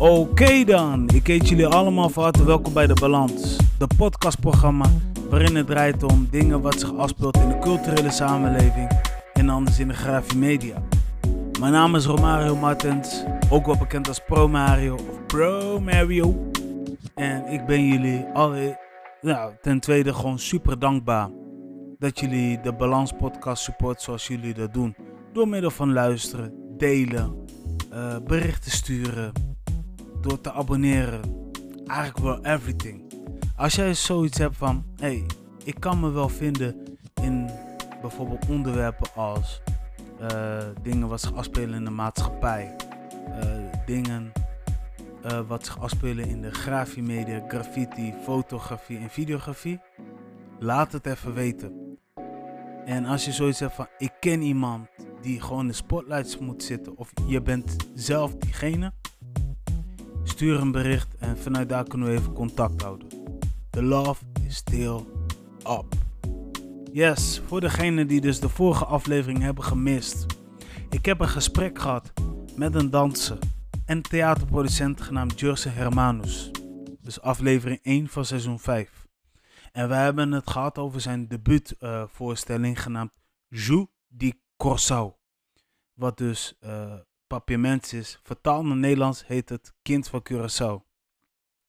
Oké dan, ik heet jullie allemaal van harte welkom bij De Balans. De podcastprogramma waarin het draait om dingen wat zich afspeelt in de culturele samenleving en anders in de grafie media. Mijn naam is Romario Martens, ook wel bekend als Pro Mario of Pro Mario. En ik ben jullie alle, nou, ten tweede gewoon super dankbaar dat jullie de Balans podcast support zoals jullie dat doen. Door middel van luisteren, delen, uh, berichten sturen, door te abonneren. Eigenlijk wel everything. Als jij zoiets hebt van, hey, ik kan me wel vinden in bijvoorbeeld onderwerpen als uh, dingen wat zich afspelen in de maatschappij, uh, dingen uh, wat zich afspelen in de grafiemedia, graffiti, fotografie en videografie. Laat het even weten. En als je zoiets hebt van, ik ken iemand die gewoon in de spotlights moet zitten, of je bent zelf diegene, stuur een bericht en vanuit daar kunnen we even contact houden. The love is still up. Yes, voor degenen die dus de vorige aflevering hebben gemist. Ik heb een gesprek gehad met een danser en theaterproducent genaamd Jurse Hermanus. Dus aflevering 1 van seizoen 5. En we hebben het gehad over zijn debuutvoorstelling genaamd Jou di Corsau. Wat dus uh, Papiaments is. Vertaald naar Nederlands heet het Kind van Curaçao.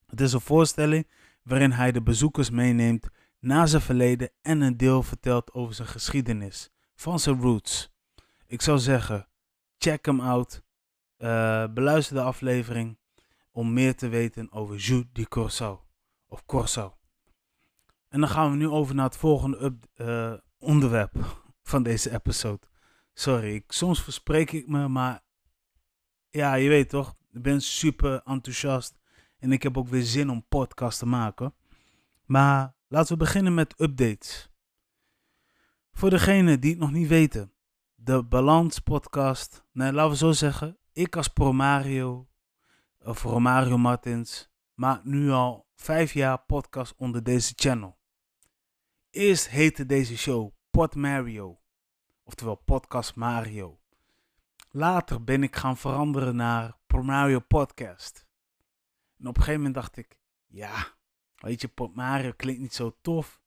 Het is een voorstelling waarin hij de bezoekers meeneemt naar zijn verleden en een deel vertelt over zijn geschiedenis, van zijn roots. Ik zou zeggen, check hem out, uh, beluister de aflevering om meer te weten over Jus di Corso of Corso. En dan gaan we nu over naar het volgende uh, onderwerp van deze episode. Sorry, ik, soms verspreek ik me, maar ja, je weet toch, ik ben super enthousiast en ik heb ook weer zin om podcast te maken. Maar laten we beginnen met updates. Voor degenen die het nog niet weten, de Balans podcast, nee, laten we zo zeggen, ik als Pro Mario, of Romario Martins, maak nu al vijf jaar podcast onder deze channel. Eerst heette deze show Pod Mario, oftewel Podcast Mario. Later ben ik gaan veranderen naar Mario Podcast. En op een gegeven moment dacht ik, ja, weet je, Pod Mario klinkt niet zo tof.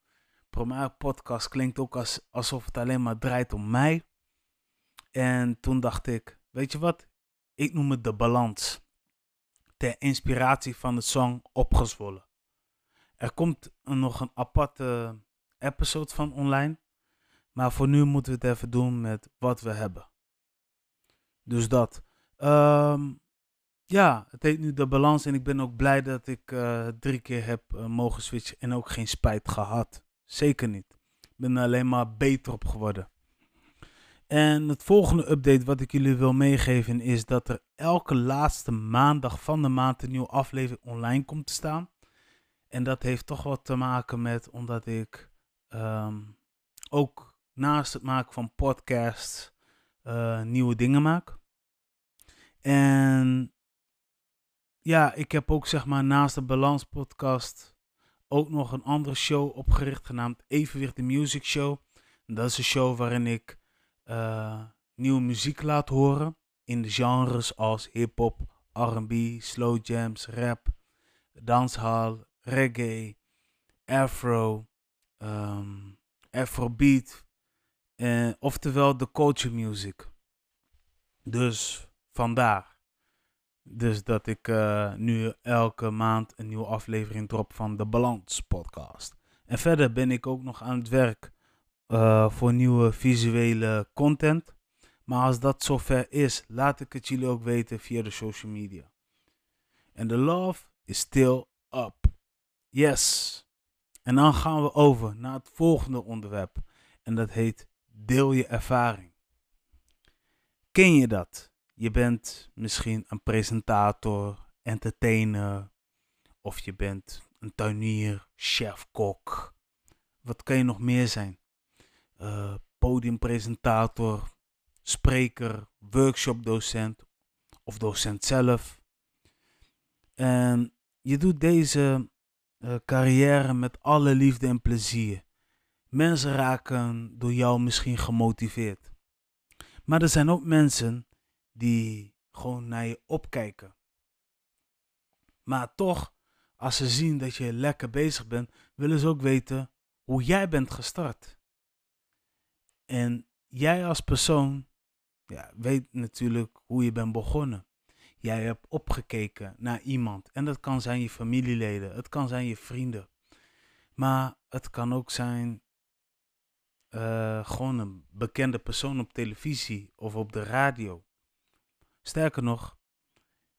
Mario Podcast klinkt ook als, alsof het alleen maar draait om mij. En toen dacht ik, weet je wat, ik noem het de balans. Ter inspiratie van de song Opgezwollen. Er komt nog een aparte episode van online. Maar voor nu moeten we het even doen met wat we hebben. Dus dat. Um, ja, het heet nu de balans. En ik ben ook blij dat ik uh, drie keer heb uh, mogen switchen. En ook geen spijt gehad. Zeker niet. Ik ben er alleen maar beter op geworden. En het volgende update wat ik jullie wil meegeven is dat er elke laatste maandag van de maand een nieuwe aflevering online komt te staan. En dat heeft toch wat te maken met omdat ik um, ook naast het maken van podcasts uh, nieuwe dingen maak. En ja, ik heb ook zeg maar naast de Balans podcast ook nog een andere show opgericht genaamd Evenwicht de Music Show. Dat is een show waarin ik uh, nieuwe muziek laat horen in de genres als hip-hop, RB, slow jams, rap, dancehall, reggae, afro, um, afrobeat, uh, oftewel de culture music. Dus vandaar. Dus dat ik uh, nu elke maand een nieuwe aflevering drop van de Balans podcast. En verder ben ik ook nog aan het werk uh, voor nieuwe visuele content. Maar als dat zover is, laat ik het jullie ook weten via de social media. En de love is still up. Yes. En dan gaan we over naar het volgende onderwerp. En dat heet deel je ervaring. Ken je dat? Je bent misschien een presentator, entertainer, of je bent een tuinier, chef, kok. Wat kan je nog meer zijn? Uh, podiumpresentator, spreker, workshopdocent of docent zelf. En je doet deze uh, carrière met alle liefde en plezier. Mensen raken door jou misschien gemotiveerd. Maar er zijn ook mensen die gewoon naar je opkijken. Maar toch, als ze zien dat je lekker bezig bent, willen ze ook weten hoe jij bent gestart. En jij als persoon ja, weet natuurlijk hoe je bent begonnen. Jij hebt opgekeken naar iemand. En dat kan zijn je familieleden, het kan zijn je vrienden. Maar het kan ook zijn uh, gewoon een bekende persoon op televisie of op de radio. Sterker nog,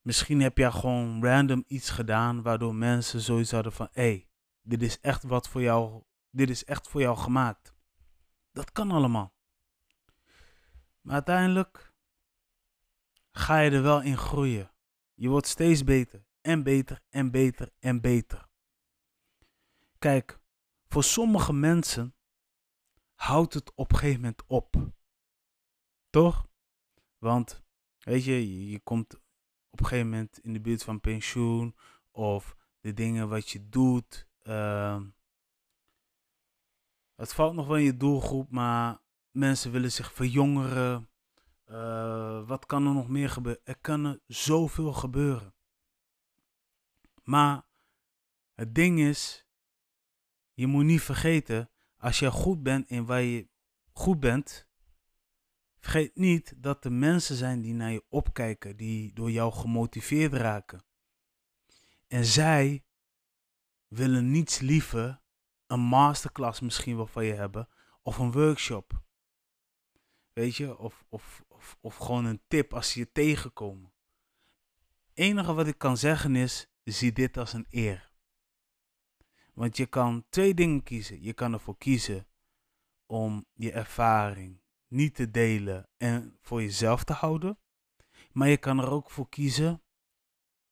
misschien heb jij gewoon random iets gedaan waardoor mensen zoiets hadden van: hé, hey, dit is echt wat voor jou, dit is echt voor jou gemaakt. Dat kan allemaal. Maar uiteindelijk ga je er wel in groeien. Je wordt steeds beter en beter en beter en beter. Kijk, voor sommige mensen houdt het op een gegeven moment op. Toch? Want, weet je, je, komt op een gegeven moment in de buurt van pensioen of de dingen wat je doet. Uh, het valt nog wel in je doelgroep, maar mensen willen zich verjongeren. Uh, wat kan er nog meer gebeuren? Er kan er zoveel gebeuren. Maar het ding is, je moet niet vergeten, als je goed bent in waar je goed bent, vergeet niet dat er mensen zijn die naar je opkijken, die door jou gemotiveerd raken. En zij willen niets liever een masterclass misschien wel van je hebben of een workshop. Weet je, of, of, of, of gewoon een tip als ze je tegenkomen. Het enige wat ik kan zeggen is, zie dit als een eer. Want je kan twee dingen kiezen. Je kan ervoor kiezen om je ervaring niet te delen en voor jezelf te houden. Maar je kan er ook voor kiezen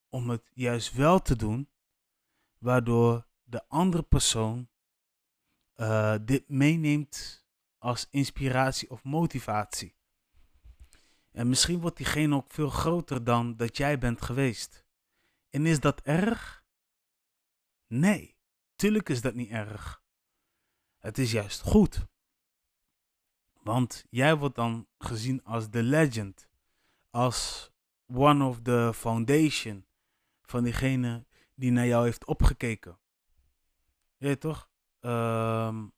om het juist wel te doen, waardoor de andere persoon uh, dit meeneemt als inspiratie of motivatie. En misschien wordt diegene ook veel groter dan dat jij bent geweest. En is dat erg? Nee, tuurlijk is dat niet erg. Het is juist goed. Want jij wordt dan gezien als de legend. Als one of the foundation van diegene die naar jou heeft opgekeken. Je weet toch? Um,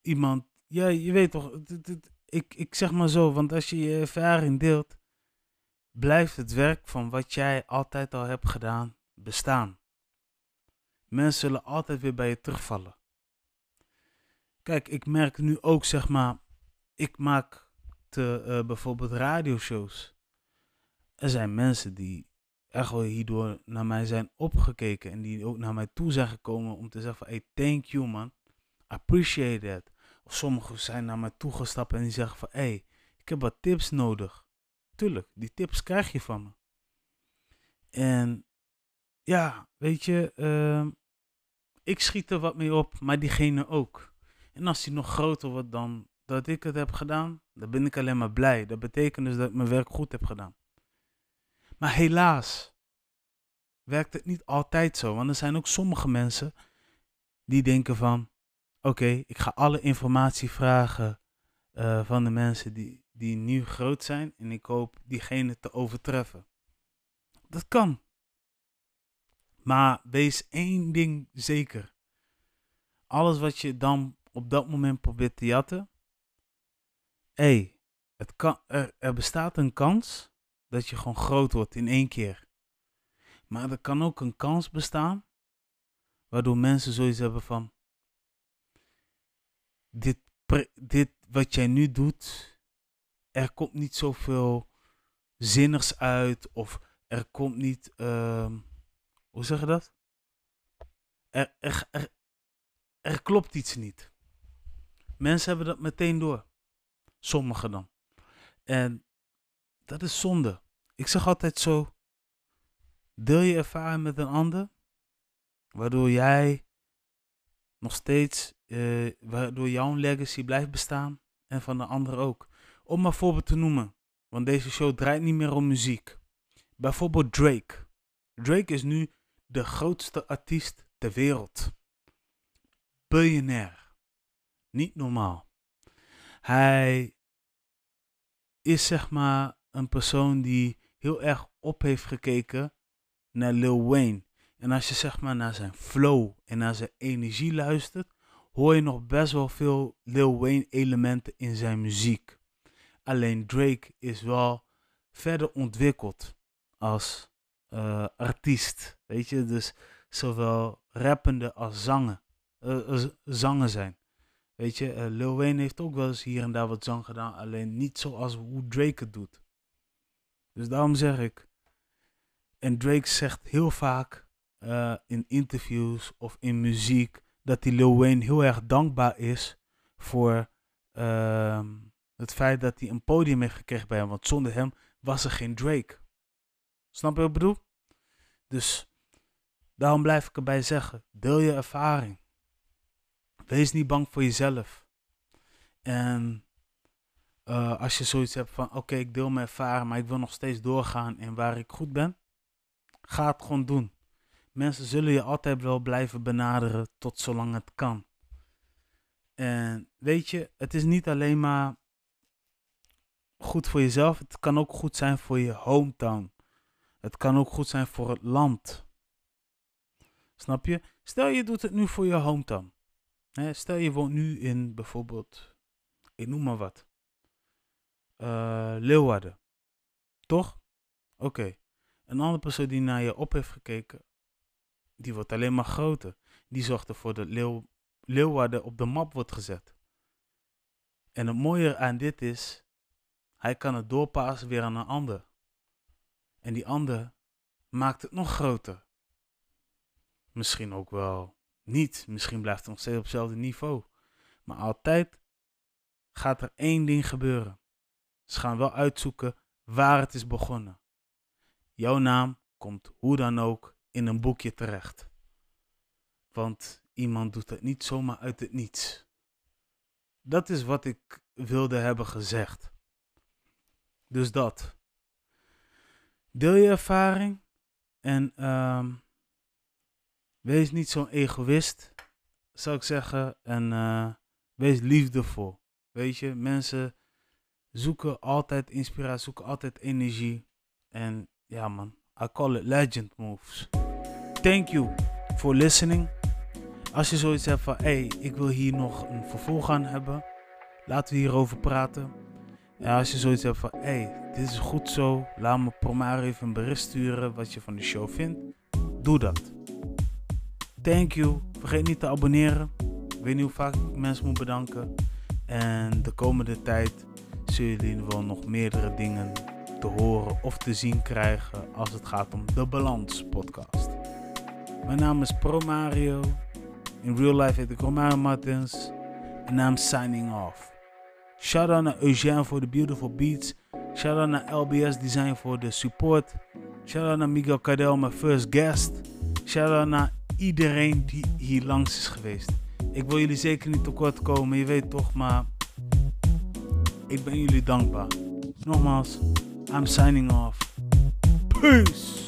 iemand, ja, je weet toch, ik, ik zeg maar zo, want als je je ervaring deelt, blijft het werk van wat jij altijd al hebt gedaan bestaan. Mensen zullen altijd weer bij je terugvallen. Kijk, ik merk nu ook, zeg maar, ik maak te, uh, bijvoorbeeld radioshows. Er zijn mensen die echt wel hierdoor naar mij zijn opgekeken en die ook naar mij toe zijn gekomen om te zeggen van, hey, thank you man, appreciate that. Of sommigen zijn naar mij toegestapt en die zeggen van, hey, ik heb wat tips nodig. Tuurlijk, die tips krijg je van me. En ja, weet je, uh, ik schiet er wat mee op, maar diegene ook. En als die nog groter wordt dan dat ik het heb gedaan, dan ben ik alleen maar blij. Dat betekent dus dat ik mijn werk goed heb gedaan. Maar helaas werkt het niet altijd zo. Want er zijn ook sommige mensen die denken van... Oké, ik ga alle informatie vragen uh, van de mensen die, die nu groot zijn. En ik hoop diegene te overtreffen. Dat kan. Maar wees één ding zeker. Alles wat je dan op dat moment probeert te jatten. Hé, hey, er, bestaat een kans dat je gewoon groot wordt in één keer. Maar er kan ook een kans bestaan waardoor mensen zoiets hebben van dit, dit wat jij nu doet, er komt niet zoveel zinnigs uit of er komt niet, uh, hoe zeg je dat? Er, er, er, klopt iets niet. Mensen hebben dat meteen door. Sommigen dan. En dat is zonde. Ik zeg altijd zo: deel je ervaring met een ander, waardoor jij nog steeds, uh, waardoor jouw legacy blijft bestaan en van de ander ook. Om maar voorbeeld te noemen, want deze show draait niet meer om muziek. Bijvoorbeeld Drake. Drake is nu de grootste artiest ter wereld. Biljonair. Niet normaal. Hij is zeg maar een persoon die heel erg op heeft gekeken naar Lil Wayne. En als je zeg maar naar zijn flow en naar zijn energie luistert, hoor je nog best wel veel Lil Wayne elementen in zijn muziek. Alleen Drake is wel verder ontwikkeld als uh, artiest. Weet je, dus zowel rappende als zangen, uh, zangen zijn. Weet je, Lil Wayne heeft ook wel eens hier en daar wat zang gedaan, alleen niet zoals hoe Drake het doet. Dus daarom zeg ik, en Drake zegt heel vaak in interviews of in muziek dat die Lil Wayne heel erg dankbaar is voor uh, het feit dat hij een podium heeft gekregen bij hem. Want zonder hem was er geen Drake. Snap je wat ik bedoel? Dus daarom blijf ik erbij zeggen: deel je ervaring. Wees niet bang voor jezelf. En uh, als je zoiets hebt van: oké, ik deel mijn ervaring, maar ik wil nog steeds doorgaan in waar ik goed ben, ga het gewoon doen. Mensen zullen je altijd wel blijven benaderen tot zolang het kan. En weet je, het is niet alleen maar goed voor jezelf, het kan ook goed zijn voor je hometown. Het kan ook goed zijn voor het land. Snap je? Stel je doet het nu voor je hometown. stel je woont nu in bijvoorbeeld, ik noem maar wat, uh, Leeuwarden. Toch? Oké. Een andere persoon die naar je op heeft gekeken, die wordt alleen maar groter. Die zorgt ervoor dat Leeuw, Leeuwarden op de map wordt gezet. En het mooie aan dit is, hij kan het doorpassen weer aan een ander. En die ander maakt het nog groter. Misschien ook wel niet. Misschien blijft het nog steeds op hetzelfde niveau. Maar altijd gaat er één ding gebeuren. Ze gaan wel uitzoeken waar het is begonnen. Jouw naam komt hoe dan ook in een boekje terecht. Want iemand doet het niet zomaar uit het niets. Dat is wat ik wilde hebben gezegd. Dus dat. Deel je ervaring en um, wees niet zo'n egoïst, zou ik zeggen. En uh, wees liefdevol. Weet je, mensen zoeken altijd inspiratie, zoeken altijd energie. En ja man, I call it legend moves. Thank you for listening. Als je zoiets hebt van, hé, hey, ik wil hier nog een vervolg aan hebben, laten we hierover praten. Als je zoiets hebt van, hé, hey, dit is goed zo, laat me Promare even een bericht sturen wat je van de show vindt. Doe dat. Thank you. Vergeet niet te abonneren. Ik weet niet hoe vaak ik mensen moet bedanken. En de komende tijd zullen jullie wel nog meerdere dingen te horen of te zien krijgen als het gaat om de Balans podcast. Mijn naam is Pro Mario. In real life heet ik Romario Martins. En I'm signing off. Shout out naar Eugène voor de beautiful beats. Shout out naar LBS Design voor de support. Shout out naar Miguel Cadel, mijn first guest. Shout out naar iedereen die hier langs is geweest. Ik wil jullie zeker niet tekort komen, je weet toch, maar ik ben jullie dankbaar. Nogmaals, I'm signing off. Peace!